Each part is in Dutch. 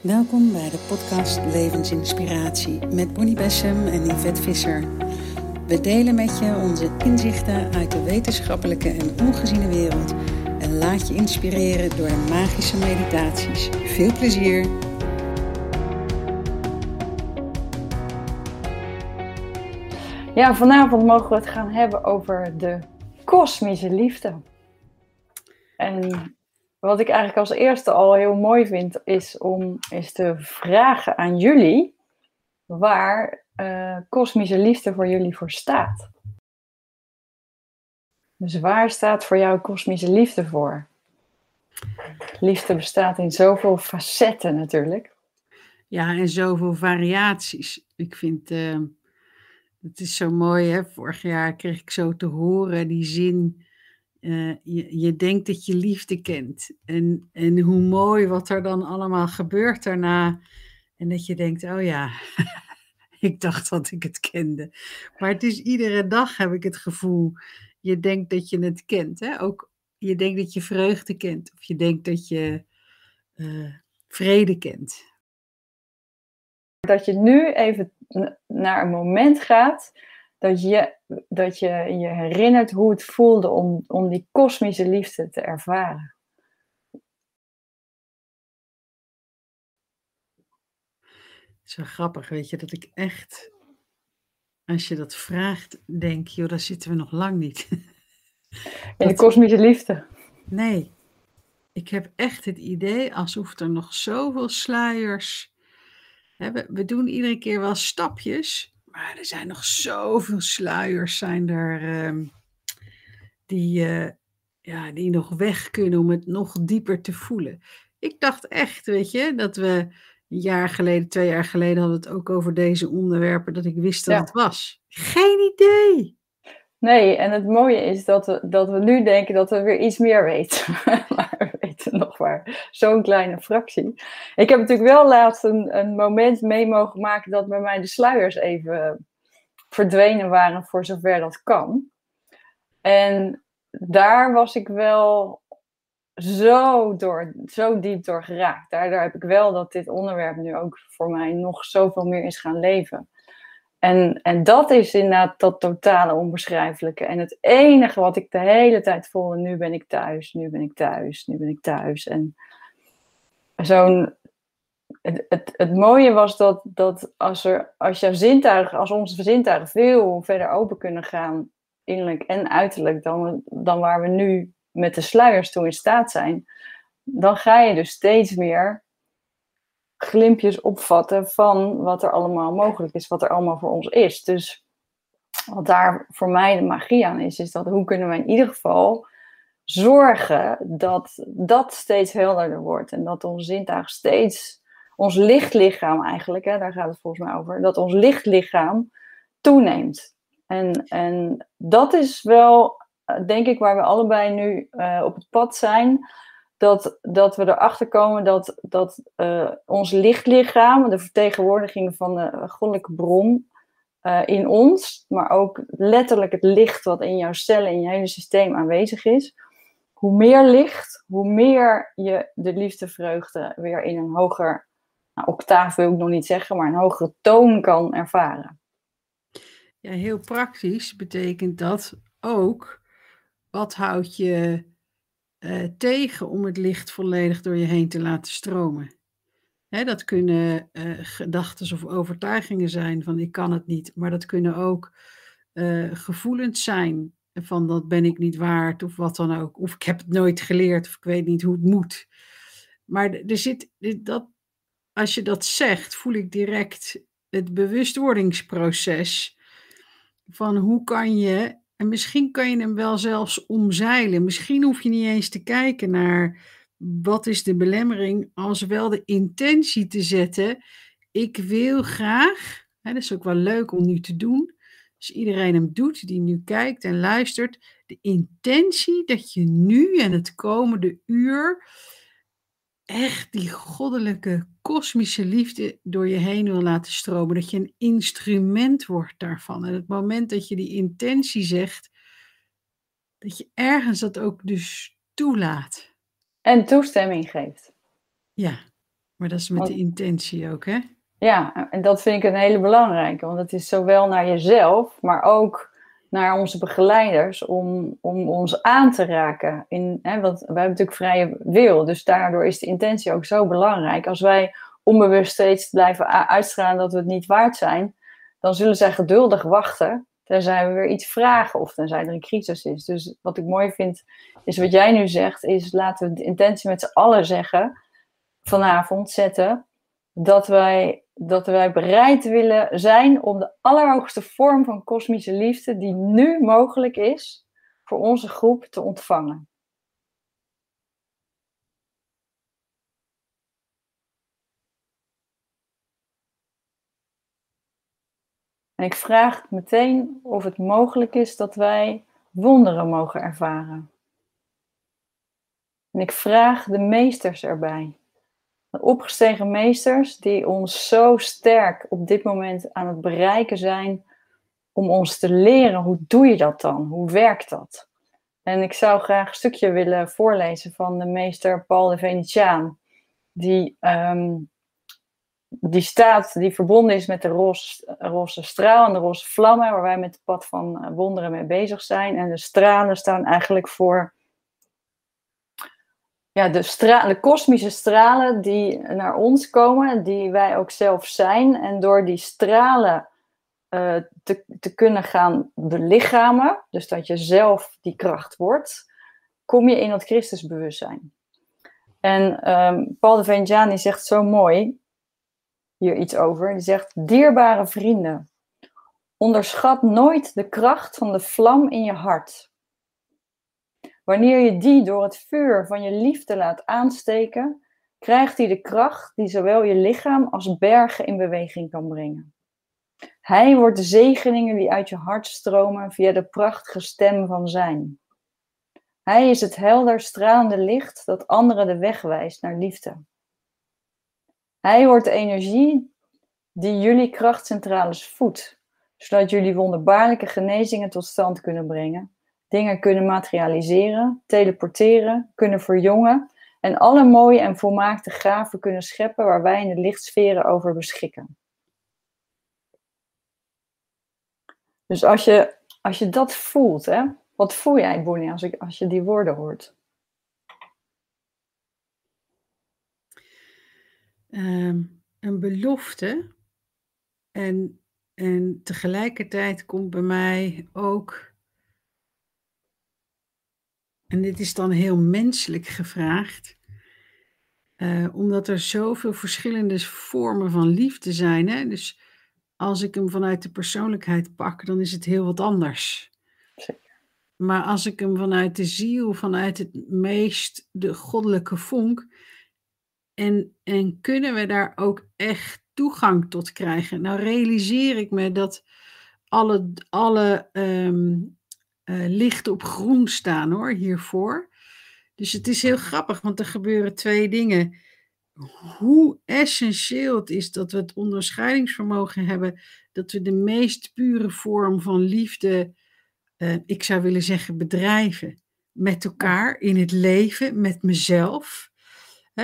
Welkom bij de podcast Levensinspiratie met Bonnie Bessem en Yvette Visser. We delen met je onze inzichten uit de wetenschappelijke en ongeziene wereld en laat je inspireren door magische meditaties. Veel plezier! Ja, vanavond mogen we het gaan hebben over de kosmische liefde. En wat ik eigenlijk als eerste al heel mooi vind, is om eens te vragen aan jullie waar uh, kosmische liefde voor jullie voor staat. Dus waar staat voor jou kosmische liefde voor? Liefde bestaat in zoveel facetten natuurlijk. Ja, en zoveel variaties. Ik vind uh, het is zo mooi, hè? Vorig jaar kreeg ik zo te horen die zin uh, je, je denkt dat je liefde kent. En, en hoe mooi wat er dan allemaal gebeurt daarna. En dat je denkt, oh ja, ik dacht dat ik het kende. Maar het is iedere dag heb ik het gevoel, je denkt dat je het kent. Hè? Ook je denkt dat je vreugde kent. Of je denkt dat je uh, vrede kent. Dat je nu even naar een moment gaat dat je dat je je herinnert hoe het voelde om, om die kosmische liefde te ervaren. Het is wel grappig, weet je, dat ik echt, als je dat vraagt, denk, joh, daar zitten we nog lang niet. In de kosmische liefde. Nee, ik heb echt het idee alsof er nog zoveel sluiers. Hè, we, we doen iedere keer wel stapjes, maar er zijn nog zoveel sluiers zijn er, ehm, die, uh, ja, die nog weg kunnen om het nog dieper te voelen. Ik dacht echt, weet je, dat we een jaar geleden, twee jaar geleden hadden we het ook over deze onderwerpen, dat ik wist dat het was. Geen idee. Nee, en het mooie is dat we, dat we nu denken dat we weer iets meer weten. maar we weten nog maar zo'n kleine fractie. Ik heb natuurlijk wel laatst een, moment mee mogen maken dat bij mij de sluiers even verdwenen waren voor zover dat kan. En daar was ik wel zo, door, zo diep door geraakt. Daardoor heb ik wel dat dit onderwerp nu ook voor mij nog zoveel meer is gaan leven. En, en dat is inderdaad dat totale onbeschrijfelijke. En het enige wat ik de hele tijd voelde, nu ben ik thuis, nu ben ik thuis, nu ben ik thuis. En zo'n. Het, het, het mooie was dat, dat als, er, als jouw zintuigen, als onze zintuigen veel verder open kunnen gaan, innerlijk en uiterlijk, dan, dan waar we nu met de sluiers toe in staat zijn, dan ga je dus steeds meer glimpjes opvatten van wat er allemaal mogelijk is, wat er allemaal voor ons is. Dus wat daar voor mij de magie aan is, is dat hoe kunnen we in ieder geval zorgen dat dat steeds helderder wordt en dat ons zintuig steeds, ons lichtlichaam eigenlijk, hè, daar gaat het volgens mij over, dat ons lichtlichaam toeneemt. En, en dat is wel, denk ik, waar we allebei nu uh, op het pad zijn dat, dat we erachter komen dat, dat uh, ons lichtlichaam, de vertegenwoordiging van de goddelijke bron uh, in ons, maar ook letterlijk het licht wat in jouw cellen, in je hele systeem aanwezig is, hoe meer licht, hoe meer je de liefdevreugde weer in een hoger nou, octaaf wil ik nog niet zeggen, maar een hogere toon kan ervaren. Ja, heel praktisch betekent dat ook, wat houdt je uh, tegen om het licht volledig door je heen te laten stromen. Hè, dat kunnen uh, gedachten of overtuigingen zijn van ik kan het niet, maar dat kunnen ook uh, gevoelens zijn van dat ben ik niet waard of wat dan ook. Of ik heb het nooit geleerd of ik weet niet hoe het moet. Maar er zit, dat, als je dat zegt, voel ik direct het bewustwordingsproces van hoe kan je en misschien kan je hem wel zelfs omzeilen. Misschien hoef je niet eens te kijken naar wat is de belemmering, als wel de intentie te zetten. Ik wil graag, hè, dat is ook wel leuk om nu te doen, als iedereen hem doet die nu kijkt en luistert, de intentie dat je nu en het komende uur echt die goddelijke kosmische liefde door je heen wil laten stromen. Dat je een instrument wordt daarvan. En het moment dat je die intentie zegt, dat je ergens dat ook dus toelaat. En toestemming geeft. Ja. Maar dat is met de intentie ook, hè? Ja, en dat vind ik een hele belangrijke, want het is zowel naar jezelf, maar ook naar onze begeleiders om, om ons aan te raken. In, hè, want wij hebben natuurlijk vrije wil, dus daardoor is de intentie ook zo belangrijk. Als wij onbewust steeds blijven uitstralen dat we het niet waard zijn, dan zullen zij geduldig wachten tenzij we weer iets vragen of tenzij er een crisis is. Dus wat ik mooi vind, is wat jij nu zegt, is laten we de intentie met z'n allen zeggen, vanavond zetten, dat wij, dat wij bereid willen zijn om de allerhoogste vorm van kosmische liefde die nu mogelijk is voor onze groep te ontvangen. En ik vraag meteen of het mogelijk is dat wij wonderen mogen ervaren. En ik vraag de meesters erbij. Opgestegen meesters die ons zo sterk op dit moment aan het bereiken zijn om ons te leren hoe doe je dat dan? Hoe werkt dat? En ik zou graag een stukje willen voorlezen van de meester Paul de Venetiaan, die ehm, die staat, die verbonden is met de roze straal en de roze vlammen, waar wij met het pad van eh, wonderen mee bezig zijn. En de stralen staan eigenlijk voor ja, de, de kosmische stralen die naar ons komen, die wij ook zelf zijn. En door die stralen uh, te, te kunnen gaan belichamen, dus dat je zelf die kracht wordt, kom je in dat Christusbewustzijn. En um, Paul de Venjani zegt zo mooi, hier iets over. Die zegt: Dierbare vrienden, onderschat nooit de kracht van de vlam in je hart. Wanneer je die door het vuur van je liefde laat aansteken, krijgt die de kracht die zowel je lichaam als bergen in beweging kan brengen. Hij wordt de zegeningen die uit je hart stromen via de prachtige stem van zijn. Hij is het helder stralende licht dat anderen de weg wijst naar liefde. Hij wordt de energie die jullie krachtcentrales voedt, zodat jullie wonderbaarlijke genezingen tot stand kunnen brengen, dingen kunnen materialiseren, teleporteren, kunnen verjongen en alle mooie en volmaakte gaven kunnen scheppen waar wij in de lichtsferen over beschikken. Dus als je, als je dat voelt, hè, wat voel jij, Bonnie, als, ik, als je die woorden hoort? Ehm, een belofte. En, en tegelijkertijd komt bij mij ook, en dit is dan heel menselijk gevraagd, uh, omdat er zoveel verschillende vormen van liefde zijn. Hè? Dus als ik hem vanuit de persoonlijkheid pak, dan is het heel wat anders. Maar als ik hem vanuit de ziel, vanuit het meest de goddelijke vonk, en, en kunnen we daar ook echt toegang tot krijgen? Nou realiseer ik me dat alle, alle um, lichten op groen staan hoor, hiervoor. Dus het is heel grappig, want er gebeuren twee dingen. Hoe essentieel het is dat we het onderscheidingsvermogen hebben, dat we de meest pure vorm van liefde, uh, ik zou willen zeggen, bedrijven. Met elkaar in het leven, met mezelf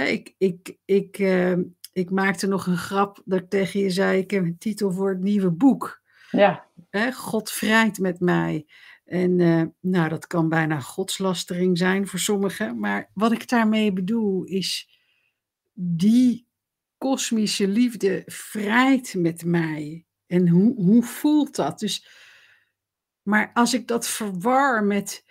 ik, ik, ik, uh, ik maakte nog een grap dat ik tegen je zei: ik heb een titel voor het nieuwe boek. Ja. Hè, God vrijt met mij. En uh, nou, dat kan bijna godslastering zijn voor sommigen. Maar wat ik daarmee bedoel is die kosmische liefde vrijt met mij. En hoe, hoe voelt dat? Dus, maar als ik dat verwar met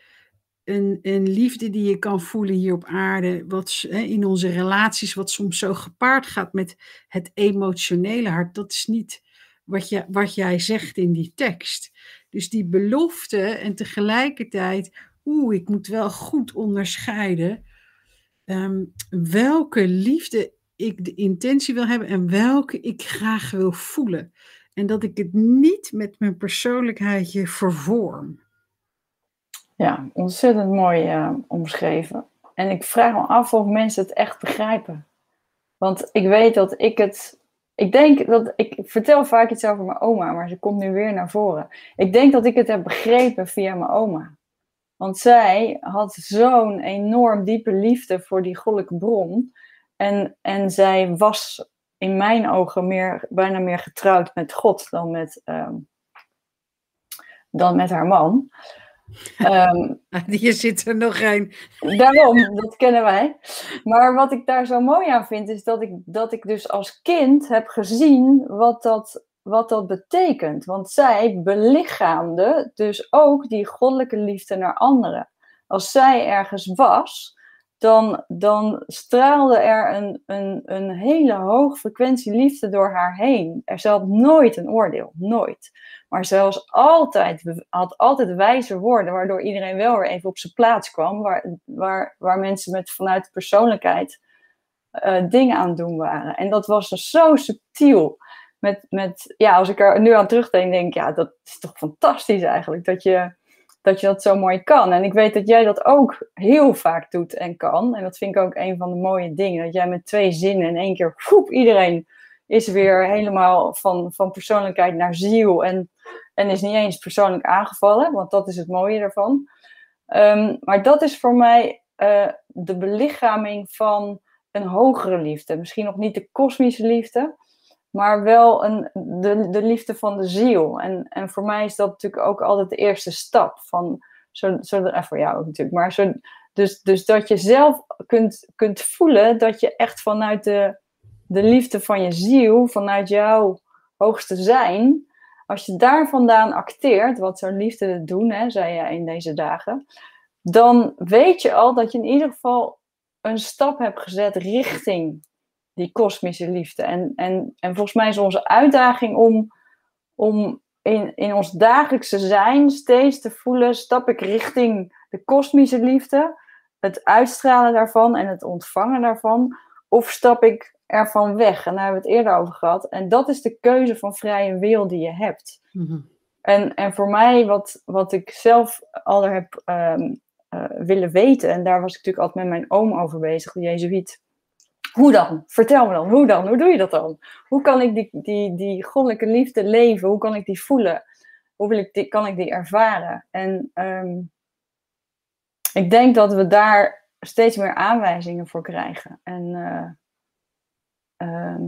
een, een liefde die je kan voelen hier op aarde, wat in onze relaties, wat soms zo gepaard gaat met het emotionele hart, dat is niet wat, je, wat jij zegt in die tekst. Dus die belofte en tegelijkertijd, oeh, ik moet wel goed onderscheiden um, welke liefde ik de intentie wil hebben en welke ik graag wil voelen. En dat ik het niet met mijn persoonlijkheidje vervorm. Ja, ontzettend mooi uh, omschreven. En ik vraag me af of mensen het echt begrijpen. Want ik weet dat ik het. Ik denk dat. Ik vertel vaak iets over mijn oma, maar ze komt nu weer naar voren. Ik denk dat ik het heb begrepen via mijn oma. Want zij had zo'n enorm diepe liefde voor die goddelijke bron. En, en zij was in mijn ogen meer, bijna meer getrouwd met God dan met, ehm, dan met haar man. Um, Hier zit er nog een. Daarom, dat kennen wij. Maar wat ik daar zo mooi aan vind, is dat ik, dat ik dus als kind heb gezien wat dat, wat dat betekent. Want zij belichaamde dus ook die goddelijke liefde naar anderen. Als zij ergens was, dan, dan straalde er een, een, een hele hoge frequentie liefde door haar heen. Er zat nooit een oordeel, nooit. Maar zelfs altijd, had altijd wijze woorden, waardoor iedereen wel weer even op zijn plaats kwam, waar, waar, waar mensen met vanuit persoonlijkheid uh, dingen aan het doen waren. En dat was dus zo subtiel. Met, met, ja, als ik er nu aan terugdenk, denk ja, dat is toch fantastisch eigenlijk, dat je dat je dat zo mooi kan. En ik weet dat jij dat ook heel vaak doet en kan. En dat vind ik ook een van de mooie dingen. Dat jij met twee zinnen in één keer, poep, iedereen is weer helemaal van, van persoonlijkheid naar ziel. En, en is niet eens persoonlijk aangevallen, want dat is het mooie ervan. Ehm, maar dat is voor mij uh, de belichaming van een hogere liefde. Misschien nog niet de kosmische liefde, maar wel een, de, de liefde van de ziel. En, en voor mij is dat natuurlijk ook altijd de eerste stap. Van, zo, zo, en voor jou ook natuurlijk. Maar zo, dus, dus dat je zelf kunt, kunt voelen dat je echt vanuit de, de liefde van je ziel, vanuit jouw hoogste zijn, als je daar vandaan acteert, wat zo'n liefde doen, hè, zei je in deze dagen, dan weet je al dat je in ieder geval een stap hebt gezet richting die kosmische liefde. En, en, en volgens mij is onze uitdaging om, om in, in ons dagelijkse zijn steeds te voelen, stap ik richting de kosmische liefde, het uitstralen daarvan en het ontvangen daarvan, of stap ik ervan weg? En daar hebben we het eerder over gehad. En dat is de keuze van vrije wil die je hebt. Mhm. En, en voor mij, wat, wat ik zelf al heb um, willen weten, en daar was ik natuurlijk altijd met mijn oom over bezig, de Jezuïet. Hoe dan? Vertel me dan, hoe dan? Hoe doe je dat dan? Hoe kan ik die, die, die goddelijke liefde leven? Hoe kan ik die voelen? Hoe wil ik die, kan ik die ervaren? En ehm, ik denk dat we daar steeds meer aanwijzingen voor krijgen. En eh, ehm,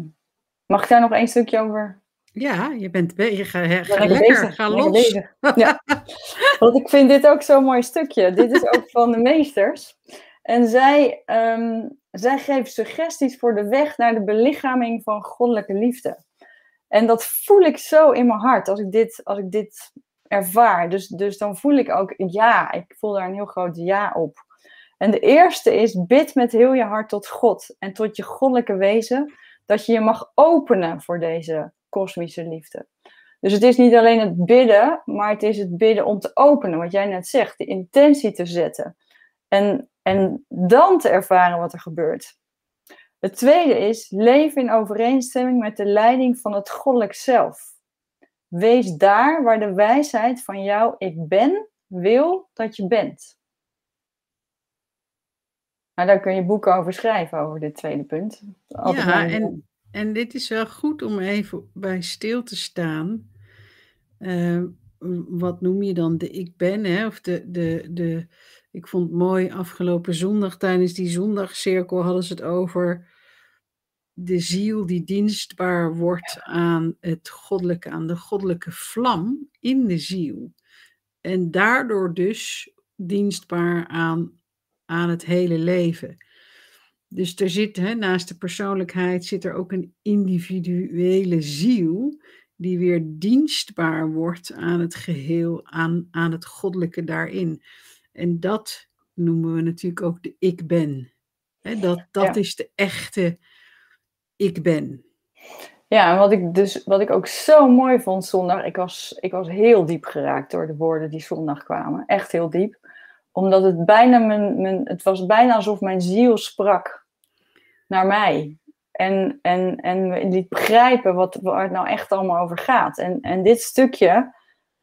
mag ik daar nog één stukje over? Ja, je bent je ga, ga lekker, ga los. Ja. Want ik vind dit ook zo'n mooi stukje. Dit is ook van de meesters. En zij, um, zij geven suggesties voor de weg naar de belichaming van goddelijke liefde. En dat voel ik zo in mijn hart als ik dit, als ik dit ervaar. Dus, dus dan voel ik ook ja, ik voel daar een heel groot ja op. En de eerste is bid met heel je hart tot God en tot je goddelijke wezen, dat je je mag openen voor deze kosmische liefde. Dus het is niet alleen het bidden, maar het is het bidden om te openen, wat jij net zegt, de intentie te zetten. En, en dan te ervaren wat er gebeurt. Het tweede is, leef in overeenstemming met de leiding van het goddelijk zelf. Wees daar waar de wijsheid van jou ik ben wil dat je bent. Nou, daar kun je boeken over schrijven, over dit tweede punt. ja, en, en dit is wel goed om even bij stil te staan. Uh, wat noem je dan de ik ben, hè? of de, de, de, ik vond het mooi, afgelopen zondag tijdens die zondagcirkel hadden ze het over de ziel die dienstbaar wordt aan het goddelijke, aan de goddelijke vlam in de ziel. En daardoor dus dienstbaar aan, aan het hele leven. Dus er zit, hè, naast de persoonlijkheid, zit er ook een individuele ziel die weer dienstbaar wordt aan het geheel, aan, aan het goddelijke daarin. En dat noemen we natuurlijk ook de ik ben. dat dat is de echte ik ben. Ja, en wat ik dus wat ik ook zo mooi vond zondag, ik was, ik was heel diep geraakt door de woorden die zondag kwamen. Echt heel diep. Omdat het bijna mijn, mijn het was bijna alsof mijn ziel sprak naar mij. En, en, en liet begrijpen wat, waar het nou echt allemaal over gaat. En, en dit stukje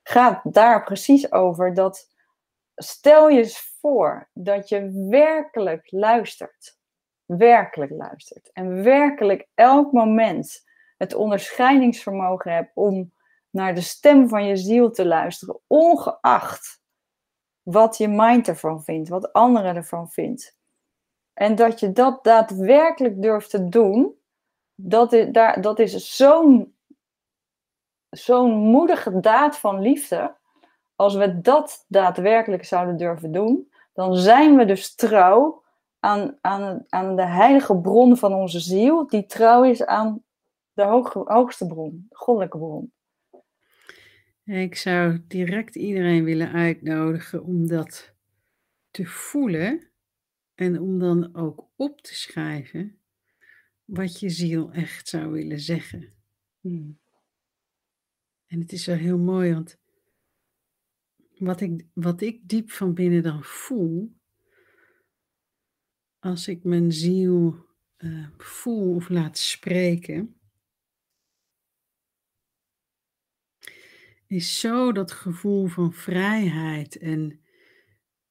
gaat daar precies over dat stel je eens voor dat je werkelijk luistert. Werkelijk luistert. En werkelijk elk moment het onderscheidingsvermogen hebt om naar de stem van je ziel te luisteren, ongeacht wat je mind ervan vindt, wat anderen ervan vindt. En dat je dat daadwerkelijk durft te doen, dat is, daar, dat is zo'n zo'n moedige daad van liefde. Als we dat daadwerkelijk zouden durven doen, dan zijn we dus trouw aan, aan, aan de heilige bron van onze ziel, die trouw is aan de hoogste bron, de goddelijke bron. Ik zou direct iedereen willen uitnodigen om dat te voelen en om dan ook op te schrijven wat je ziel echt zou willen zeggen. Hmm. En het is wel heel mooi, want wat ik, wat ik diep van binnen dan voel, als ik mijn ziel uh, voel of laat spreken, is zo dat gevoel van vrijheid en,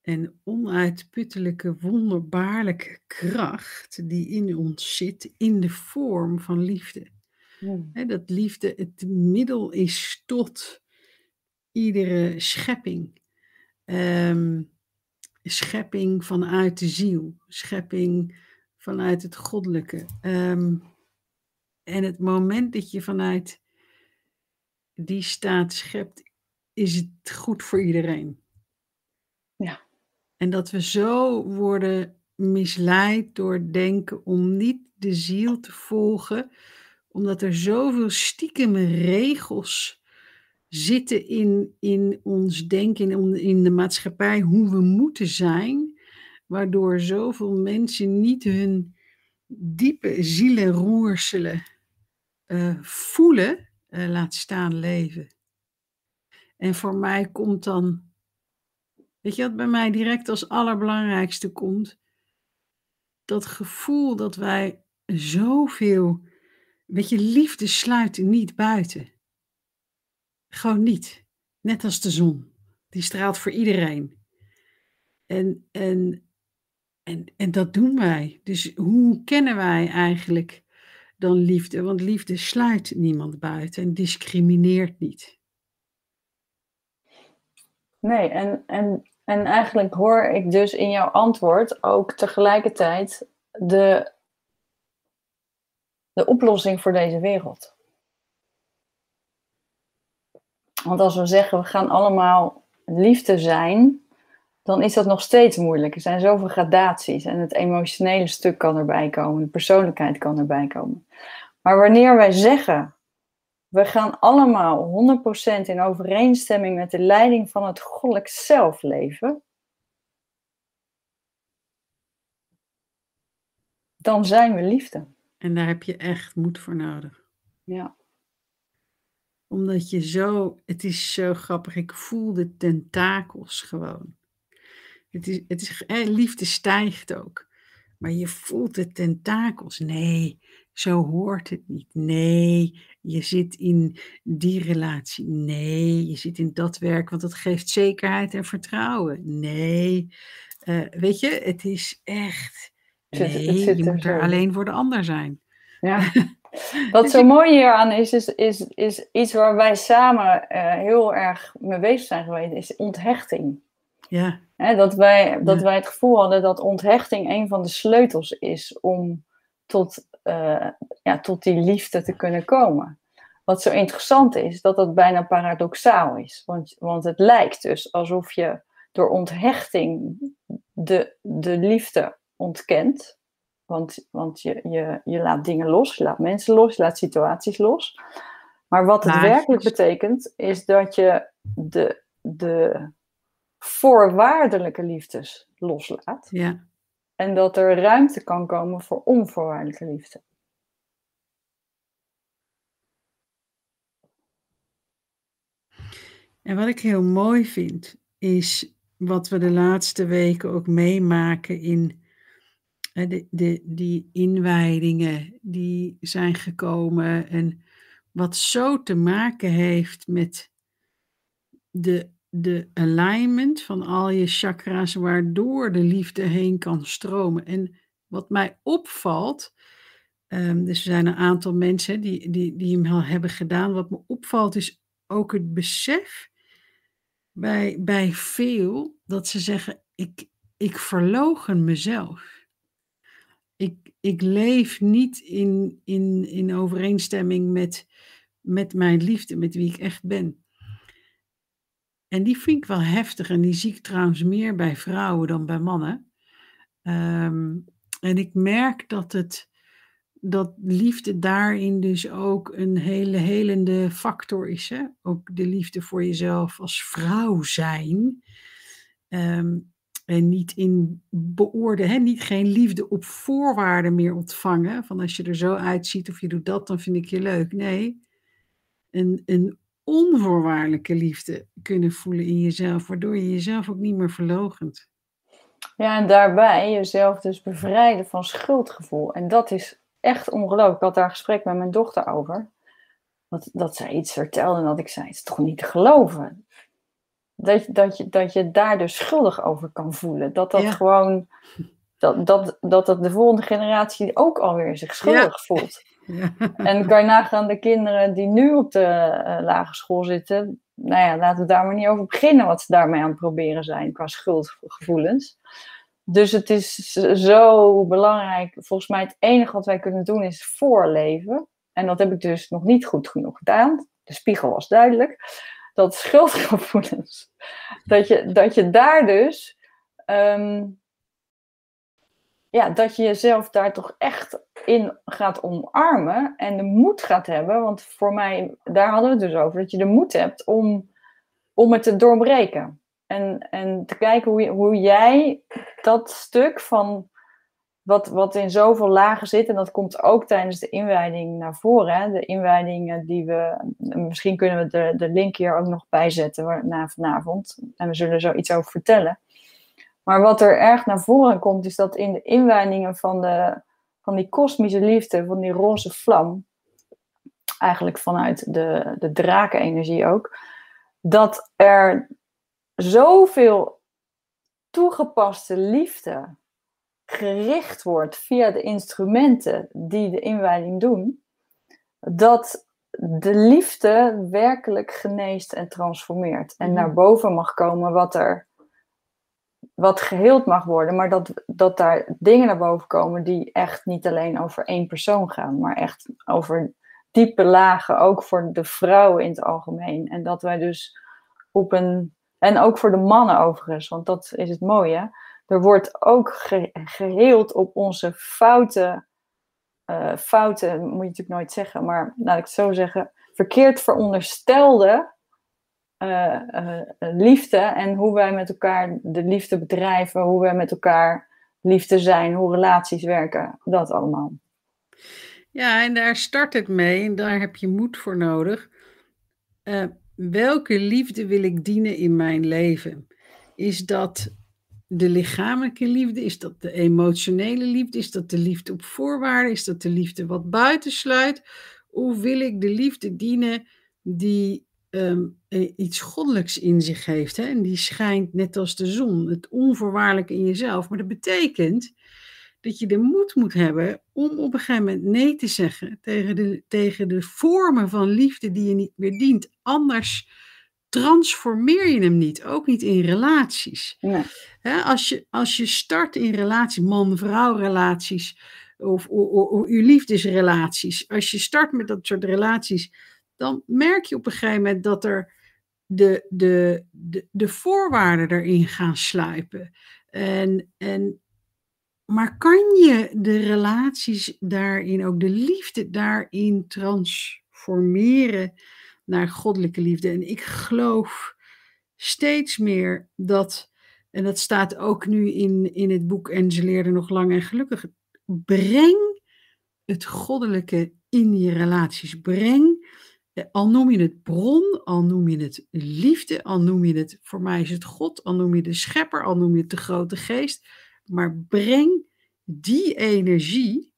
en onuitputtelijke, wonderbaarlijke kracht die in ons zit in de vorm van liefde. dat liefde het middel is tot iedere schepping. Um, schepping vanuit de ziel, schepping vanuit het goddelijke. Ehm, en het moment dat je vanuit die staat schept, is het goed voor iedereen. Ja. En dat we zo worden misleid door denken om niet de ziel te volgen, omdat er zoveel stiekem regels zitten in, in ons denken, in, in de maatschappij, hoe we moeten zijn, waardoor zoveel mensen niet hun diepe zielenroerselen uh, voelen uh, laat staan leven. En voor mij komt dan, weet je wat bij mij direct als allerbelangrijkste komt? Dat gevoel dat wij zoveel, weet je, liefde sluiten niet buiten. Gewoon niet. Net als de zon. Die straalt voor iedereen. En, en, en, en dat doen wij. Dus hoe kennen wij eigenlijk dan liefde, want liefde sluit niemand buiten en discrimineert niet. Nee, en, en, en eigenlijk hoor ik dus in jouw antwoord ook tegelijkertijd de, de oplossing voor deze wereld. Want als we zeggen we gaan allemaal liefde zijn, dan is dat nog steeds moeilijk. Er zijn zoveel gradaties en het emotionele stuk kan erbij komen, de persoonlijkheid kan erbij komen. Maar wanneer wij zeggen, we gaan allemaal 100% in overeenstemming met de leiding van het goddelijk zelf leven, dan zijn we liefde. En daar heb je echt moed voor nodig. Ja. Omdat je zo, het is zo grappig, ik voel de tentakels gewoon. Het is, het is, liefde stijgt ook. Maar je voelt de tentakels. Nee, zo hoort het niet. Nee, je zit in die relatie. Nee, je zit in dat werk, want dat geeft zekerheid en vertrouwen. Nee, uh, weet je, het is echt. Nee, je moet er alleen voor de ander zijn. Ja. Wat zo mooi hieraan is, is, is, is iets waar wij samen uh, heel erg mee bezig zijn geweest, is onthechting. Ja. dat, wij, dat wij het gevoel hadden dat onthechting een van de sleutels is om tot, uh, ja, tot die liefde te kunnen komen. Wat zo interessant is, dat dat bijna paradoxaal is. Want, want het lijkt dus alsof je door onthechting de, de liefde ontkent. Want, want je, je, je laat dingen los, je laat mensen los, je laat situaties los. Maar wat het werkelijk betekent, is dat je de, de, voorwaardelijke liefdes loslaat. Ja. En dat er ruimte kan komen voor onvoorwaardelijke liefde. En wat ik heel mooi vind, is wat we de laatste weken ook meemaken in de, de, die inwijdingen die zijn gekomen. En wat zo te maken heeft met de de alignment van al je chakra's, waardoor de liefde heen kan stromen. En wat mij opvalt, um, dus er zijn een aantal mensen die, die, die hem al hebben gedaan. Wat me opvalt is ook het besef bij, bij veel dat ze zeggen: ik, ik verlogen mezelf. Ik, ik leef niet in, in, in overeenstemming met, met mijn liefde, met wie ik echt ben. En die vind ik wel heftig en die zie ik trouwens meer bij vrouwen dan bij mannen. Ehm, en ik merk dat het dat liefde daarin dus ook een hele helende factor is. Hè? Ook de liefde voor jezelf als vrouw zijn. Ehm, en niet in beoordelen, niet geen liefde op voorwaarden meer ontvangen. Van als je er zo uitziet of je doet dat, dan vind ik je leuk. Nee, een, een onvoorwaardelijke liefde kunnen voelen in jezelf, waardoor je jezelf ook niet meer verlogent. Ja, en daarbij jezelf dus bevrijden van schuldgevoel. En dat is echt ongelooflijk. Ik had daar een gesprek met mijn dochter over. Dat, dat zij iets vertelde en dat ik zei, het is toch niet te geloven. Dat, dat, je, dat je daar dus schuldig over kan voelen. Dat dat gewoon, dat, dat, dat, dat de volgende generatie ook alweer zich schuldig voelt. Ja. En kan je nagaan de kinderen die nu op de uh, lagere school zitten. Nou ja, laten we daar maar niet over beginnen wat ze daarmee aan het proberen zijn qua schuldgevoelens. Dus het is zo belangrijk. Volgens mij het enige wat wij kunnen doen is voorleven. En dat heb ik dus nog niet goed genoeg gedaan. De spiegel was duidelijk. Dat schuldgevoelens. Dat je, dat je daar dus. Ehm, ja, dat je jezelf daar toch echt in gaat omarmen. En de moed gaat hebben. Want voor mij, daar hadden we het dus over. Dat je de moed hebt om, om het te doorbreken. En, en te kijken hoe, hoe jij dat stuk van wat, wat in zoveel lagen zit, en dat komt ook tijdens de inwijding naar voren. Hè? De inwijdingen die we, misschien kunnen we de, de link hier ook nog bijzetten na vanavond. En we zullen er zo iets over vertellen. Maar wat er erg naar voren komt, is dat in de inwijdingen van, de, van die kosmische liefde, van die roze vlam, eigenlijk vanuit de, de drakenenergie ook, dat er zoveel toegepaste liefde gericht wordt via de instrumenten die de inwijding doen, dat de liefde werkelijk geneest en transformeert. En mhm. naar boven mag komen wat er wat geheeld mag worden, maar dat, dat daar dingen naar boven komen die echt niet alleen over één persoon gaan, maar echt over diepe lagen, ook voor de vrouwen in het algemeen. En dat wij dus op een en ook voor de mannen overigens, want dat is het mooie. Er wordt ook geheeld op onze fouten. Uh, fouten moet je natuurlijk nooit zeggen, maar laat ik het zo zeggen. Verkeerd veronderstelde uh, uh, liefde en hoe wij met elkaar de liefde bedrijven, hoe wij met elkaar liefde zijn, hoe relaties werken, dat allemaal. Ja, en daar start het mee en daar heb je moed voor nodig. Welke liefde wil ik dienen in mijn leven? Is dat de lichamelijke liefde? Is dat de emotionele liefde? Is dat de liefde op voorwaarden? Is dat de liefde wat buitensluit? Of wil ik de liefde dienen die ehm, eh, iets goddelijks in zich heeft? Hè? En die schijnt net als de zon, het onvoorwaardelijke in jezelf. Maar dat betekent dat je de moed moet hebben om op een gegeven moment nee te zeggen tegen de, tegen de vormen van liefde die je niet meer dient. Anders transformeer je hem niet, ook niet in relaties. als, je, als je start in relaties, man-vrouw relaties of, of, uw liefdesrelaties, als je start met dat soort relaties, dan merk je op een gegeven moment dat er de, de, de, de voorwaarden erin gaan sluipen. En, en maar kan je de relaties daarin, ook de liefde daarin transformeren naar goddelijke liefde? En ik geloof steeds meer dat, en dat staat ook nu in, in het boek En ze leerden nog lang en gelukkig, breng het goddelijke in je relaties. Breng, eh, al noem je het bron, al noem je het liefde, al noem je het, voor mij is het God, al noem je de schepper, al noem je het de grote geest maar breng die energie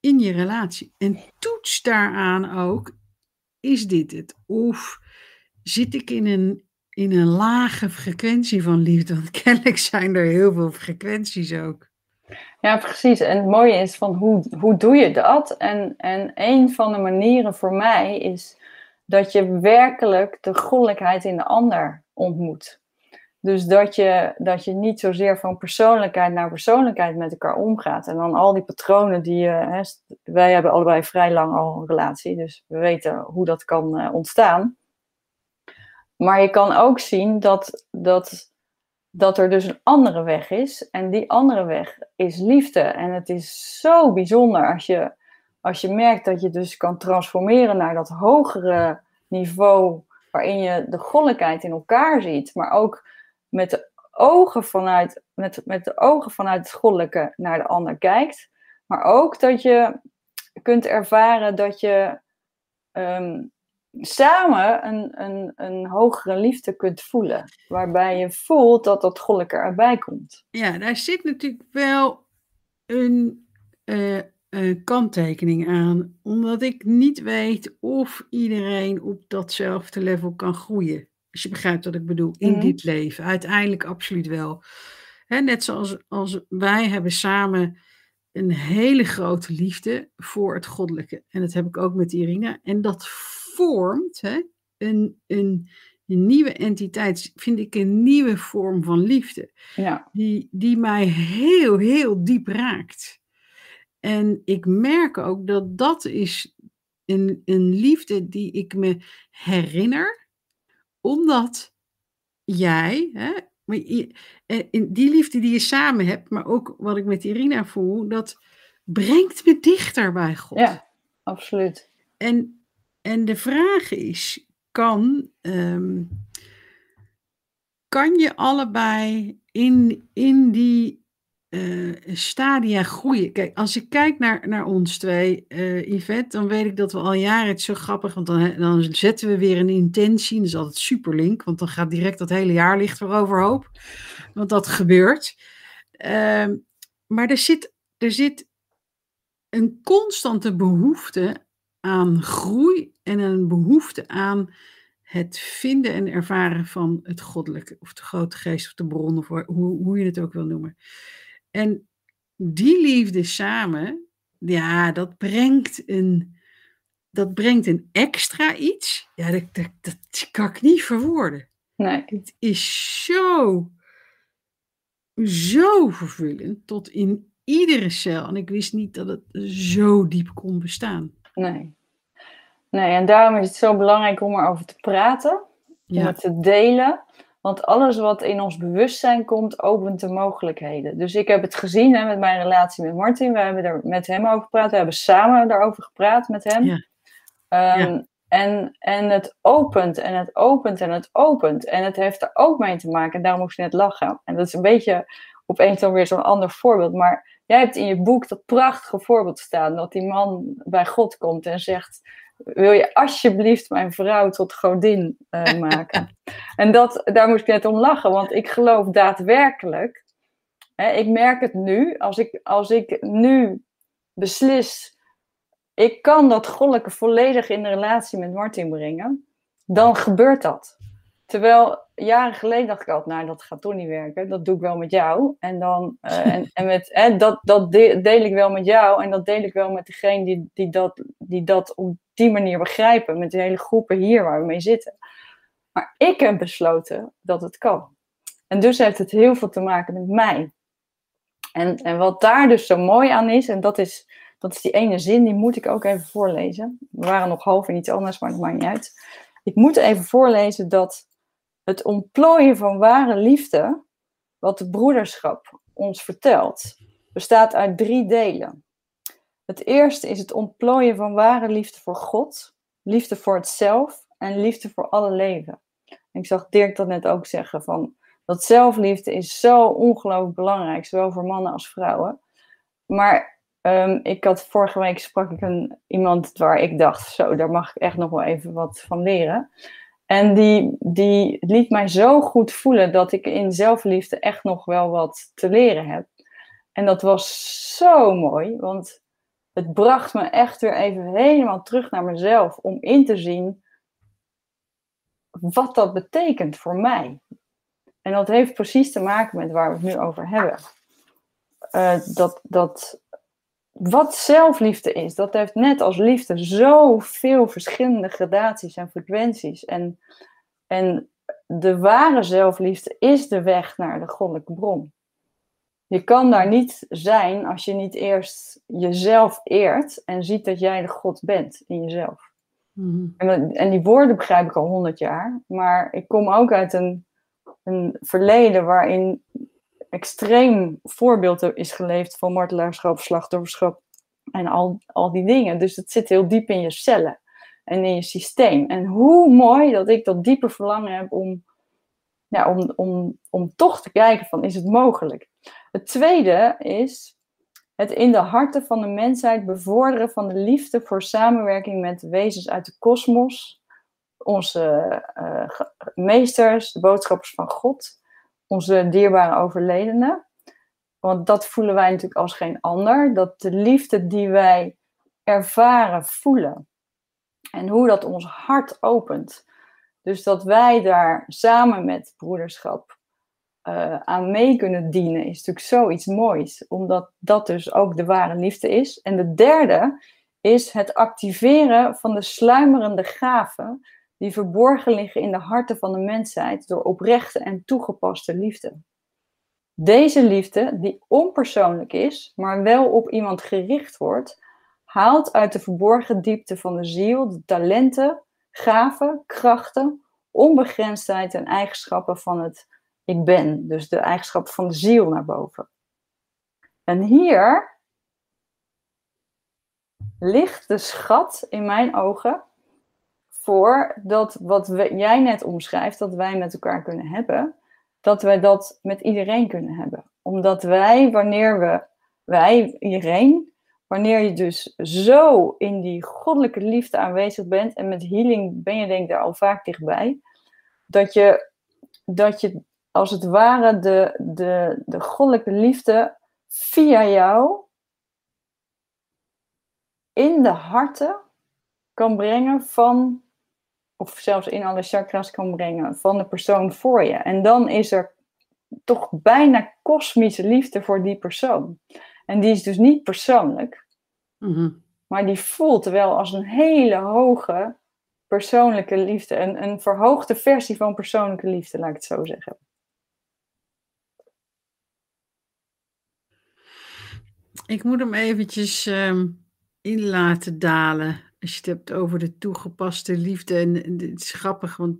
in je relatie. En toets daaraan ook, is dit het? Of zit ik in een, in een lage frequentie van liefde? Want kennelijk zijn er heel veel frequenties ook. Ja, precies. En het mooie is van hoe, hoe doe je dat? En, en een van de manieren voor mij is dat je werkelijk de goddelijkheid in de ander ontmoet. Dus dat je, dat je niet zozeer van persoonlijkheid naar persoonlijkheid met elkaar omgaat. En dan al die patronen die je. Hè, wij hebben allebei vrij lang al een relatie, dus we weten hoe dat kan uh, ontstaan. Maar je kan ook zien dat, dat, dat er dus een andere weg is. En die andere weg is liefde. En het is zo bijzonder als je, als je merkt dat je dus kan transformeren naar dat hogere niveau. Waarin je de goddelijkheid in elkaar ziet, maar ook met de ogen vanuit, met, met de ogen vanuit het goddelijke naar de ander kijkt. Maar ook dat je kunt ervaren dat je ehm, samen een, een, een hogere liefde kunt voelen. Waarbij je voelt dat dat goddelijke erbij komt. Ja, daar zit natuurlijk wel een, uh, een kanttekening aan. Omdat ik niet weet of iedereen op datzelfde level kan groeien. Als je begrijpt wat ik bedoel, in dit leven. Uiteindelijk absoluut wel. net zoals als wij hebben samen een hele grote liefde voor het goddelijke. En dat heb ik ook met Irina. En dat vormt hè, een, een, een, nieuwe entiteit, vind ik een nieuwe vorm van liefde. Ja. Die, die mij heel, heel diep raakt. En ik merk ook dat dat is een, een liefde die ik me herinner, omdat jij, hè, eh, die liefde die je samen hebt, maar ook wat ik met Irina voel, dat brengt me dichter bij God. Ja, absoluut. En en de vraag is: kan, um, kan je allebei in, in die uh, stadia groeien? Kijk, als ik kijk naar, naar ons twee, uh, Yvette, dan weet ik dat we al jaren, het zo grappig, want dan, dan zetten we weer een intentie. Dat is altijd super link, want dan gaat direct dat hele jaar licht weer. Want dat gebeurt. Uh, maar er zit, er zit een constante behoefte aan groei en een behoefte aan het vinden en ervaren van het goddelijke, of de grote geest, of de bron, of hoe, hoe je het ook wil noemen. En die liefde samen, ja, dat brengt een, dat brengt een extra iets. Ja, dat, dat, dat kan ik niet verwoorden. Nee. Het is zo, zo vervullend tot in iedere cel. En ik wist niet dat het zo diep kon bestaan. Nee. Nee, en daarom is het zo belangrijk om erover te praten, om het te delen. Want alles wat in ons bewustzijn komt, opent de mogelijkheden. Dus ik heb het gezien hè, met mijn relatie met Martin. We hebben er met hem over gepraat. We hebben samen daarover gepraat met hem. Ja. Ehm, en, en het opent en het opent en het opent. En het heeft er ook mee te maken. En daarom moest ik net lachen. En dat is een beetje opeens dan weer zo'n ander voorbeeld. Maar jij hebt in je boek dat prachtige voorbeeld staan. Dat die man bij God komt en zegt wil je alsjeblieft mijn vrouw tot godin uh, maken? en dat, daar moest ik net om lachen, want ik geloof daadwerkelijk, hè, ik merk het nu, als ik, als ik nu beslis, ik kan dat goddelijke volledig in de relatie met Martin brengen, dan gebeurt dat. Terwijl jaren geleden dacht ik altijd, nou dat gaat toch niet werken, dat doe ik wel met jou. En, dan, uh, en, en met, hè, dat, dat deel ik wel met jou en dat deel ik wel met degene die, die, dat, die dat op die manier begrijpen, met de hele groepen hier waar we mee zitten. Maar ik heb besloten dat het kan. En dus heeft het heel veel te maken met mij. En, en wat daar dus zo mooi aan is, en dat is, dat is die ene zin, die moet ik ook even voorlezen. We waren nog half in iets anders, maar dat maakt niet uit. Ik moet even voorlezen dat het ontplooien van ware liefde, wat de broederschap ons vertelt, bestaat uit drie delen. Het eerste is het ontplooien van ware liefde voor God, liefde voor het zelf en liefde voor alle leven. ik zag Dirk dat net ook zeggen, van dat zelfliefde is zo ongelooflijk belangrijk, zowel voor mannen als vrouwen. Maar um, ik had vorige week sprak ik een, iemand waar ik dacht, zo, daar mag ik echt nog wel even wat van leren. En die, die liet mij zo goed voelen dat ik in zelfliefde echt nog wel wat te leren heb. En dat was zo mooi, want het bracht me echt weer even helemaal terug naar mezelf om in te zien wat dat betekent voor mij. En dat heeft precies te maken met waar we het nu over hebben. Uh, dat, dat wat zelfliefde is, dat heeft net als liefde zoveel verschillende gradaties en frequenties. En, en de ware zelfliefde is de weg naar de goddelijke bron. Je kan daar niet zijn als je niet eerst jezelf eert en ziet dat jij de God bent in jezelf. Mhm. En, en die woorden begrijp ik al honderd jaar, maar ik kom ook uit een, een verleden waarin extreem voorbeeld is geleefd van martelaarschap, slachtofferschap en al, al die dingen. Dus het zit heel diep in je cellen en in je systeem. En hoe mooi dat ik dat diepe verlangen heb om, ja, om, om, om toch te kijken van is het mogelijk. Het tweede is het in de harten van de mensheid bevorderen van de liefde voor samenwerking met wezens uit de kosmos, onze eh, meesters, de boodschappers van God, onze dierbare overledenen. Want dat voelen wij natuurlijk als geen ander. Dat de liefde die wij ervaren, voelen. En hoe dat ons hart opent. Dus dat wij daar samen met broederschap eh, aan mee kunnen dienen, is natuurlijk zoiets moois. Omdat dat dus ook de ware liefde is. En de derde is het activeren van de sluimerende gaven die verborgen liggen in de harten van de mensheid door oprechte en toegepaste liefde. Deze liefde, die onpersoonlijk is, maar wel op iemand gericht wordt, haalt uit de verborgen diepte van de ziel de talenten, gaven, krachten, onbegrensdheid en eigenschappen van het ik ben. Dus de eigenschappen van de ziel naar boven. En hier ligt de schat in mijn ogen voor dat wat jij net omschrijft, dat wij met elkaar kunnen hebben, dat wij dat met iedereen kunnen hebben. Omdat wij, wanneer we, wij, iedereen, wanneer je dus zo in die goddelijke liefde aanwezig bent, en met healing ben je denk ik daar al vaak dichtbij, dat je, dat je als het ware de, de, de goddelijke liefde via jou in de harten kan brengen van, of zelfs in alle chakras kan brengen van de persoon voor je. En dan is er toch bijna kosmische liefde voor die persoon. En die is dus niet persoonlijk, Mhm. maar die voelt wel als een hele hoge persoonlijke liefde. Een, een verhoogde versie van persoonlijke liefde, laat ik het zo zeggen. Ik moet hem eventjes ehm, in laten dalen. Als je het hebt over de toegepaste liefde. En, en het is grappig, want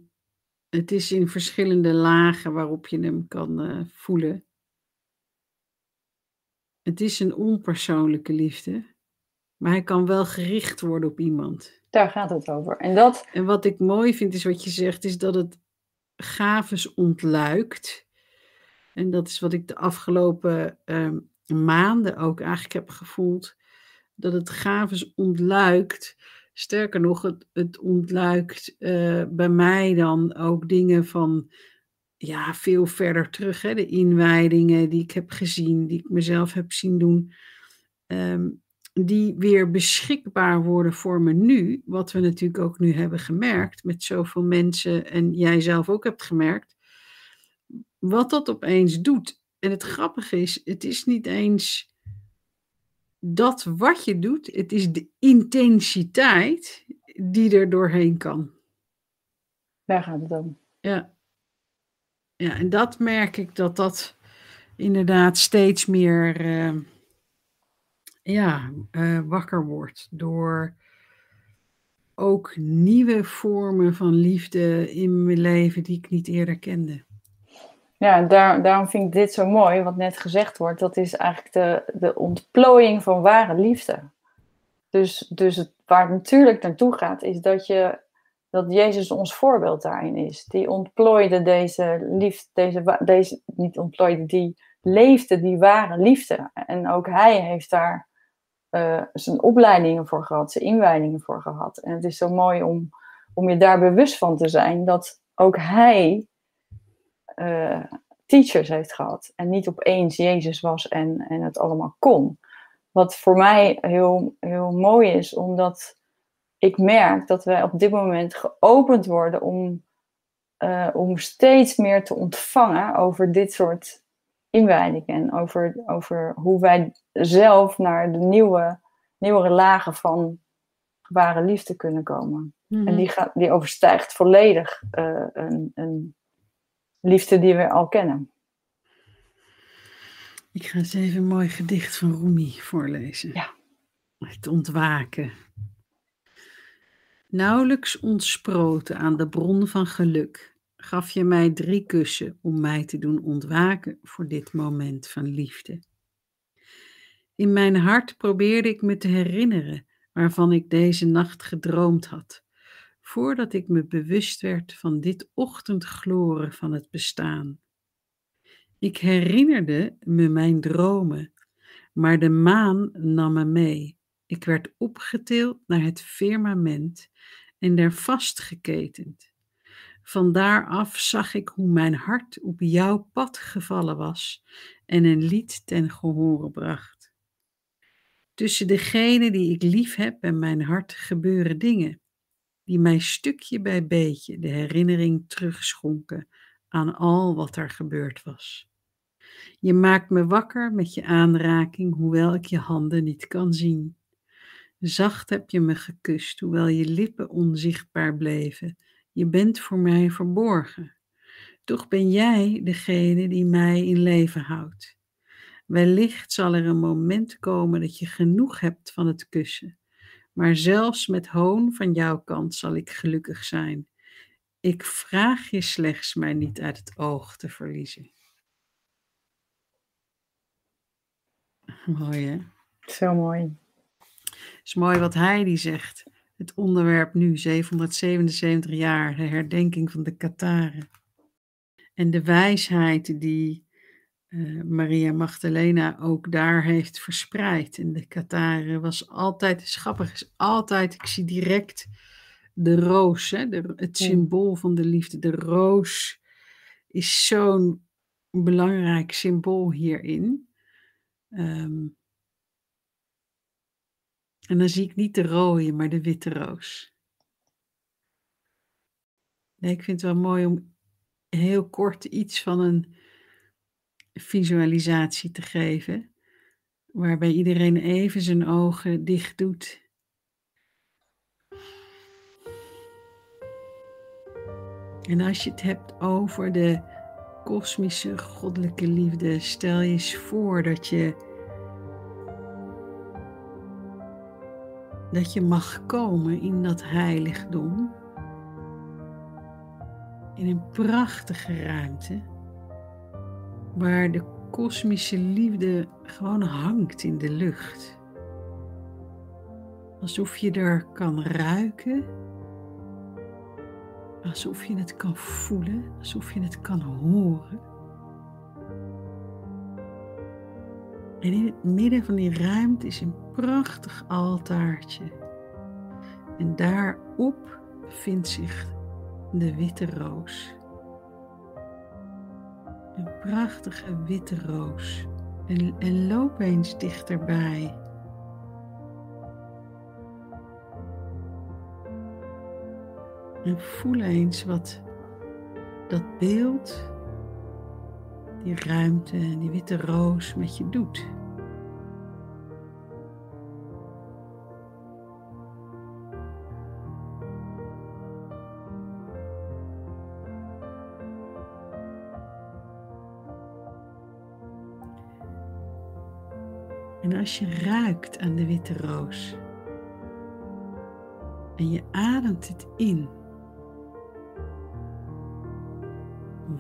het is in verschillende lagen waarop je hem kan eh, voelen. Het is een onpersoonlijke liefde, maar hij kan wel gericht worden op iemand. Daar gaat het over. En dat, En wat ik mooi vind, is wat je zegt, is dat het gaves ontluikt. En dat is wat ik de afgelopen ehm, maanden ook eigenlijk heb gevoeld. Dat het gaves ontluikt. Sterker nog, het, het ontluikt eh, bij mij dan ook dingen van ja, veel verder terug. Hè? De inwijdingen die ik heb gezien, die ik mezelf heb zien doen. Ehm, die weer beschikbaar worden voor me nu. Wat we natuurlijk ook nu hebben gemerkt met zoveel mensen. En jij zelf ook hebt gemerkt. Wat dat opeens doet. En het grappige is, het is niet eens dat wat je doet. Het is de intensiteit die er doorheen kan. daar gaat het om. Ja. Ja, en dat merk ik dat dat inderdaad steeds meer eh, ja, eh, wakker wordt door ook nieuwe vormen van liefde in mijn leven die ik niet eerder kende. Ja, daar, daarom vind ik dit zo mooi, wat net gezegd wordt. Dat is eigenlijk de, de ontplooiing van ware liefde. Dus, dus het, waar het natuurlijk naartoe gaat, is dat, je, dat Jezus ons voorbeeld daarin is. Die ontplooide deze liefde, deze, deze, niet ontplooide, die leefde die ware liefde. En ook hij heeft daar eh, zijn opleidingen voor gehad, zijn inwijdingen voor gehad. En het is zo mooi om, om je daar bewust van te zijn dat ook hij eh, teachers heeft gehad. En niet opeens Jezus was en, en het allemaal kon. Wat voor mij heel, heel mooi is, omdat ik merk dat wij op dit moment geopend worden om, eh, om steeds meer te ontvangen over dit soort inwijdingen. En over, over hoe wij zelf naar de nieuwe, nieuwere lagen van ware liefde kunnen komen. En die, gaat, die overstijgt volledig eh, een, een liefde die we al kennen. Ik ga eens even een mooi gedicht van Rumi voorlezen. Ja. Het ontwaken. Nauwelijks ontsproten aan de bron van geluk, gaf je mij drie kussen om mij te doen ontwaken voor dit moment van liefde. In mijn hart probeerde ik me te herinneren waarvan ik deze nacht gedroomd had, voordat ik me bewust werd van dit ochtendgloren van het bestaan. Ik herinnerde me mijn dromen, maar de maan nam me mee. Ik werd opgetild naar het firmament en daar vastgeketend. Van daaraf zag ik hoe mijn hart op jouw pad gevallen was en een lied ten gehore bracht. Tussen degene die ik lief heb en mijn hart gebeuren dingen, die mij stukje bij beetje de herinnering terugschonken aan al wat er gebeurd was. Je maakt me wakker met je aanraking, hoewel ik je handen niet kan zien. Zacht heb je me gekust, hoewel je lippen onzichtbaar bleven. Je bent voor mij verborgen. Toch ben jij degene die mij in leven houdt. Wellicht zal er een moment komen dat je genoeg hebt van het kussen. Maar zelfs met hoon van jouw kant zal ik gelukkig zijn. Ik vraag je slechts mij niet uit het oog te verliezen. Mooi hè? Zo mooi. Het is mooi wat hij die zegt. Het onderwerp nu, 777 jaar, de herdenking van de Kataren. En de wijsheid die uh, Maria Magdalena ook daar heeft verspreid. En de Kataren was altijd, schappig is altijd, ik zie direct de roos, hè, de, het symbool van de liefde. De roos is zo'n belangrijk symbool hierin. Um, en dan zie ik niet de rode, maar de witte roos. Nee, ik vind het wel mooi om heel kort iets van een visualisatie te geven, waarbij iedereen even zijn ogen dicht doet. En als je het hebt over de kosmische goddelijke liefde, stel je eens voor dat je dat je mag komen in dat heiligdom. In een prachtige ruimte waar de kosmische liefde gewoon hangt in de lucht. Alsof je er kan ruiken, alsof je het kan voelen, alsof je het kan horen. En in het midden van die ruimte is een prachtig altaartje. En daarop bevindt zich de witte roos. Een prachtige witte roos. En, en loop eens dichterbij. En voel eens wat dat beeld die ruimte en die witte roos met je doet. Als je ruikt aan de witte roos en je ademt het in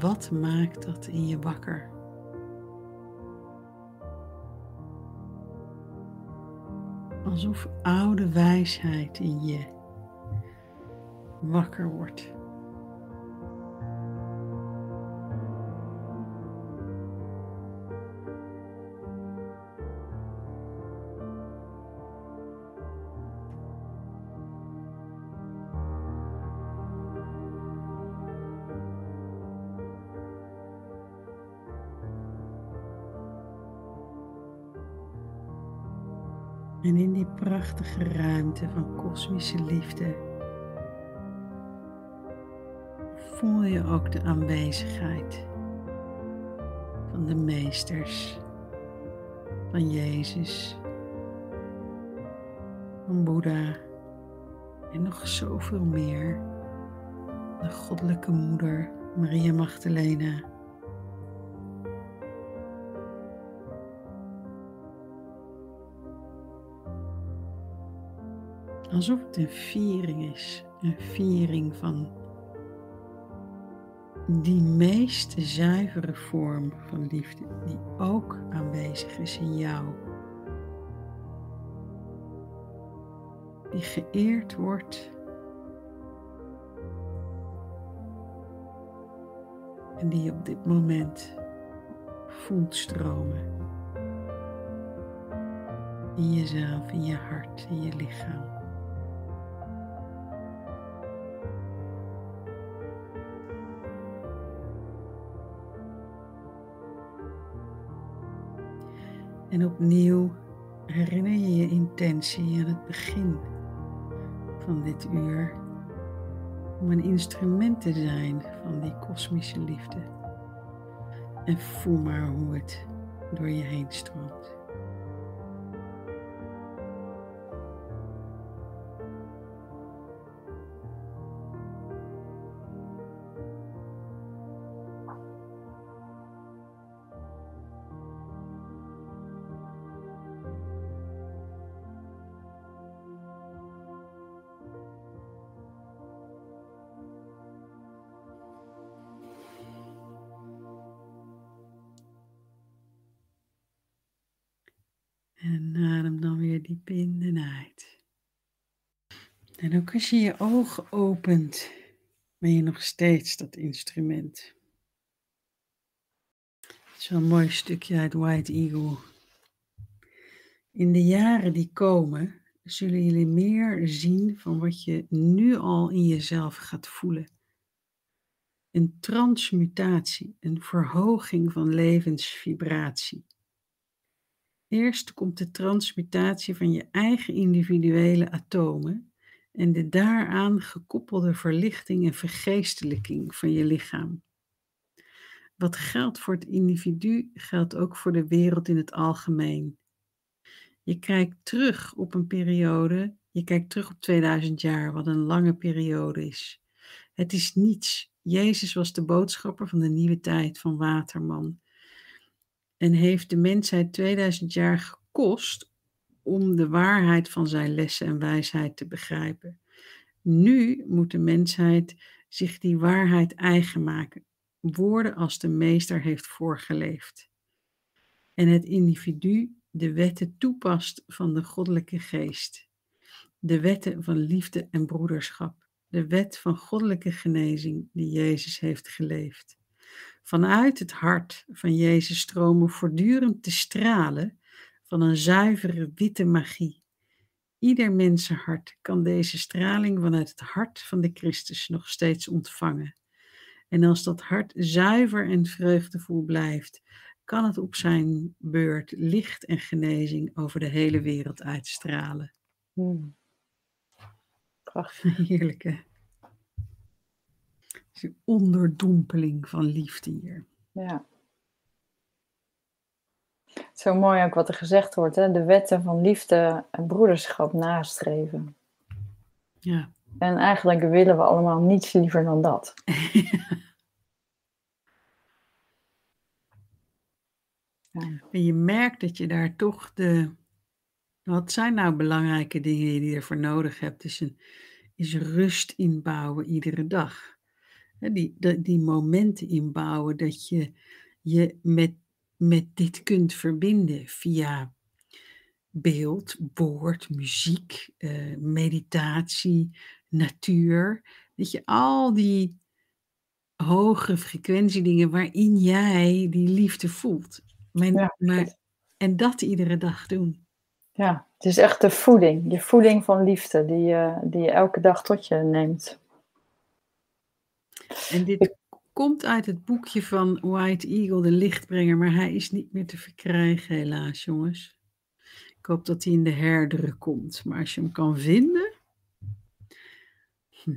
Wat maakt dat in je wakker? Alsof oude wijsheid in je wakker wordt. Prachtige ruimte van kosmische liefde voel je ook de aanwezigheid van de meesters, van Jezus, van Boeddha en nog zoveel meer, de Goddelijke Moeder Maria Magdalena. Alsof het een viering is, een viering van die meest zuivere vorm van liefde, die ook aanwezig is in jou. Die geëerd wordt en die je op dit moment voelt stromen. In jezelf, in je hart, in je lichaam. Opnieuw herinner je je intentie aan het begin van dit uur om een instrument te zijn van die kosmische liefde. En voel maar hoe het door je heen stroomt. Weer diep in en uit. En ook als je je ogen opent, ben je nog steeds dat instrument. Een mooi stukje uit White Eagle. In de jaren die komen, zullen jullie meer zien van wat je nu al in jezelf gaat voelen. Een transmutatie, een verhoging van levensvibratie. Eerst komt de transmutatie van je eigen individuele atomen en de daaraan gekoppelde verlichting en vergeestelijking van je lichaam. Wat geldt voor het individu, geldt ook voor de wereld in het algemeen. Je kijkt terug op een periode, je kijkt terug op 2000 jaar, wat een lange periode is. Het is niets. Jezus was de boodschapper van de nieuwe tijd van Waterman en heeft de mensheid 2000 jaar gekost om de waarheid van zijn lessen en wijsheid te begrijpen. Nu moet de mensheid zich die waarheid eigen maken, woorden als de meester heeft voorgeleefd. En het individu de wetten toepast van de goddelijke geest. De wetten van liefde en broederschap. De wet van goddelijke genezing die Jezus heeft geleefd. Vanuit het hart van Jezus stromen voortdurend de stralen van een zuivere witte magie. Ieder mensenhart kan deze straling vanuit het hart van de Christus nog steeds ontvangen. En als dat hart zuiver en vreugdevol blijft, kan het op zijn beurt licht en genezing over de hele wereld uitstralen. Hmm. Prachtig. Heerlijke een onderdompeling van liefde hier. Ja. Zo mooi ook wat er gezegd wordt, hè? de wetten van liefde en broederschap nastreven. Ja. En eigenlijk willen we allemaal niets liever dan dat. ja. En je merkt dat je daar toch de. Wat zijn nou belangrijke dingen die je ervoor nodig hebt? Is, een, is rust inbouwen iedere dag die, die, die momenten inbouwen dat je je met, met dit kunt verbinden via beeld, woord, muziek, uh, meditatie, natuur. Dat je al die hoge frequentiedingen waarin jij die liefde voelt. Maar, maar, en dat iedere dag doen. Ja, het is echt de voeding, je voeding van liefde die je, die je elke dag tot je neemt. En dit komt uit het boekje van White Eagle, de lichtbrenger, maar hij is niet meer te verkrijgen, helaas, jongens. Ik hoop dat hij in de herdruk komt. Maar als je hem kan vinden. Hm.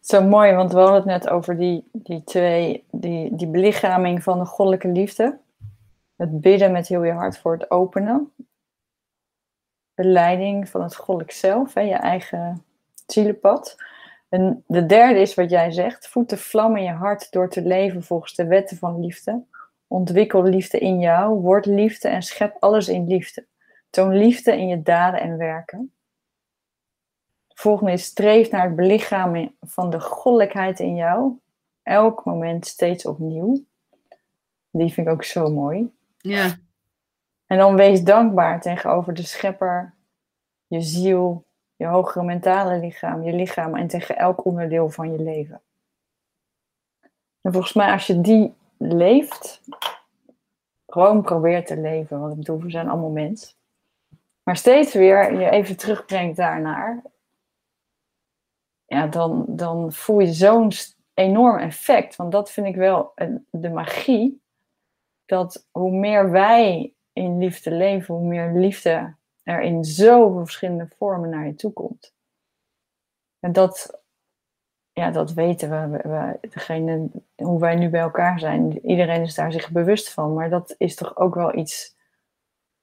Zo mooi, want we hadden het net over die, die twee, die, die belichaming van de goddelijke liefde. Het bidden met heel je hart voor het openen. De leiding van het goddelijk zelf, hè, je eigen zielenpad. En de derde is wat jij zegt. Voed de vlam in je hart door te leven volgens de wetten van liefde. Ontwikkel liefde in jou. Word liefde en schep alles in liefde. Toon liefde in je daden en werken. De volgende is streef naar het belichamen van de goddelijkheid in jou. Elk moment steeds opnieuw. Die vind ik ook zo mooi. Ja. En dan wees dankbaar tegenover de schepper, je ziel, je hogere mentale lichaam, je lichaam en tegen elk onderdeel van je leven. En volgens mij, als je die leeft, gewoon probeert te leven, want ik bedoel, we zijn allemaal mens. Maar steeds weer je even terugbrengt daarnaar, ja, dan, dan voel je zo'n enorm effect. Want dat vind ik wel de magie. Dat hoe meer wij in liefde leven, hoe meer liefde er in zoveel verschillende vormen naar je toe komt. En dat, ja, dat weten we, we, degene, hoe wij nu bij elkaar zijn. Iedereen is daar zich bewust van, maar dat is toch ook wel iets,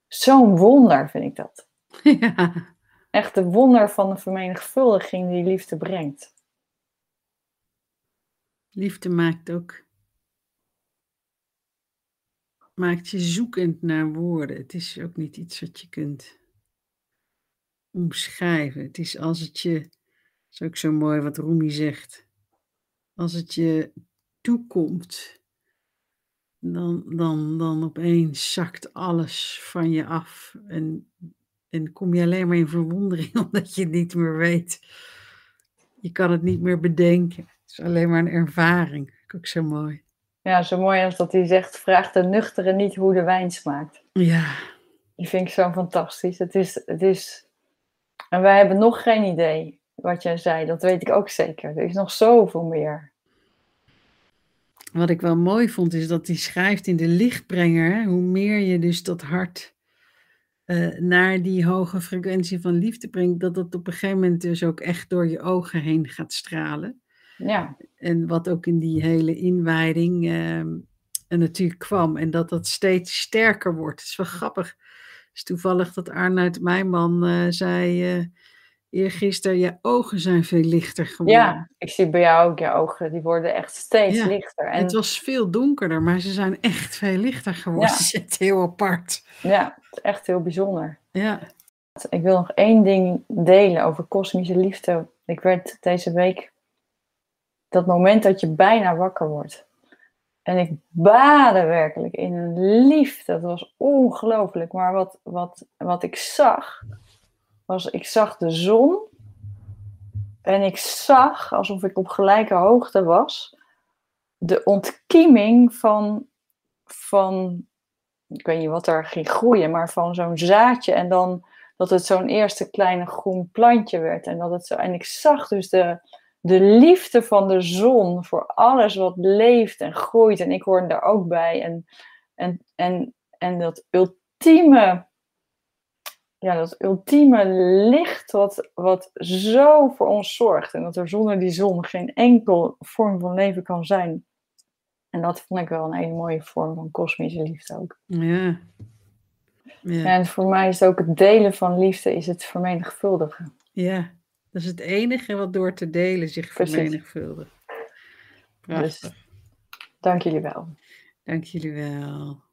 zo'n wonder vind ik dat. Ja. Echt de wonder van de vermenigvuldiging die liefde brengt. Liefde maakt ook. Maakt je zoekend naar woorden. Het is ook niet iets wat je kunt omschrijven. Het is als het je. Dat is ook zo mooi wat Rumi zegt. Als het je toekomt, dan, dan, dan opeens zakt alles van je af. En, en kom je alleen maar in verwondering omdat je het niet meer weet. Je kan het niet meer bedenken. Het is alleen maar een ervaring. Ook zo mooi. Ja, zo mooi als dat hij zegt: vraag de nuchtere niet hoe de wijn smaakt. Ja. Die vind ik zo fantastisch. Het is, het is... En wij hebben nog geen idee wat jij zei. Dat weet ik ook zeker. Er is nog zoveel meer. Wat ik wel mooi vond, is dat hij schrijft in de lichtbrenger, hè, hoe meer je dus dat hart uh, naar die hoge frequentie van liefde brengt, dat dat op een gegeven moment dus ook echt door je ogen heen gaat stralen. Ja. En wat ook in die hele inwijding uh, natuurlijk kwam. En dat dat steeds sterker wordt. Het is wel grappig. Het is toevallig dat Arnoud Mijnman uh, zei... Uh, eergisteren, je ogen zijn veel lichter geworden. Ja, ik zie bij jou ook je ogen. Die worden echt steeds ja, lichter. En... Het was veel donkerder, maar ze zijn echt veel lichter geworden. Ja. Ze zit heel apart. Ja, het echt heel bijzonder. Ja. Ik wil nog één ding delen over kosmische liefde. Ik werd deze week dat moment dat je bijna wakker wordt. En ik baadde werkelijk in een liefde. Dat was ongelooflijk. Maar wat, wat, wat ik zag, was ik zag de zon. En ik zag, alsof ik op gelijke hoogte was, de ontkieming van, van ik weet niet wat er ging groeien, maar van zo'n zaadje. En dan dat het zo'n eerste kleine groen plantje werd. En, dat het zo, en ik zag dus de, de liefde van de zon voor alles wat leeft en groeit. En ik hoorde daar ook bij. En, en, en, en dat ultieme, ja, dat ultieme licht wat, wat zo voor ons zorgt. En dat er zonder die zon geen enkel vorm van leven kan zijn. En dat vond ik wel een hele mooie vorm van kosmische liefde ook. Ja. Ja. En voor mij is het ook het delen van liefde, is het vermenigvuldigen. ja, dat is het enige wat door te delen zich Precies. vermenigvuldigt. Prachtig. Dus dank jullie wel. Dank jullie wel.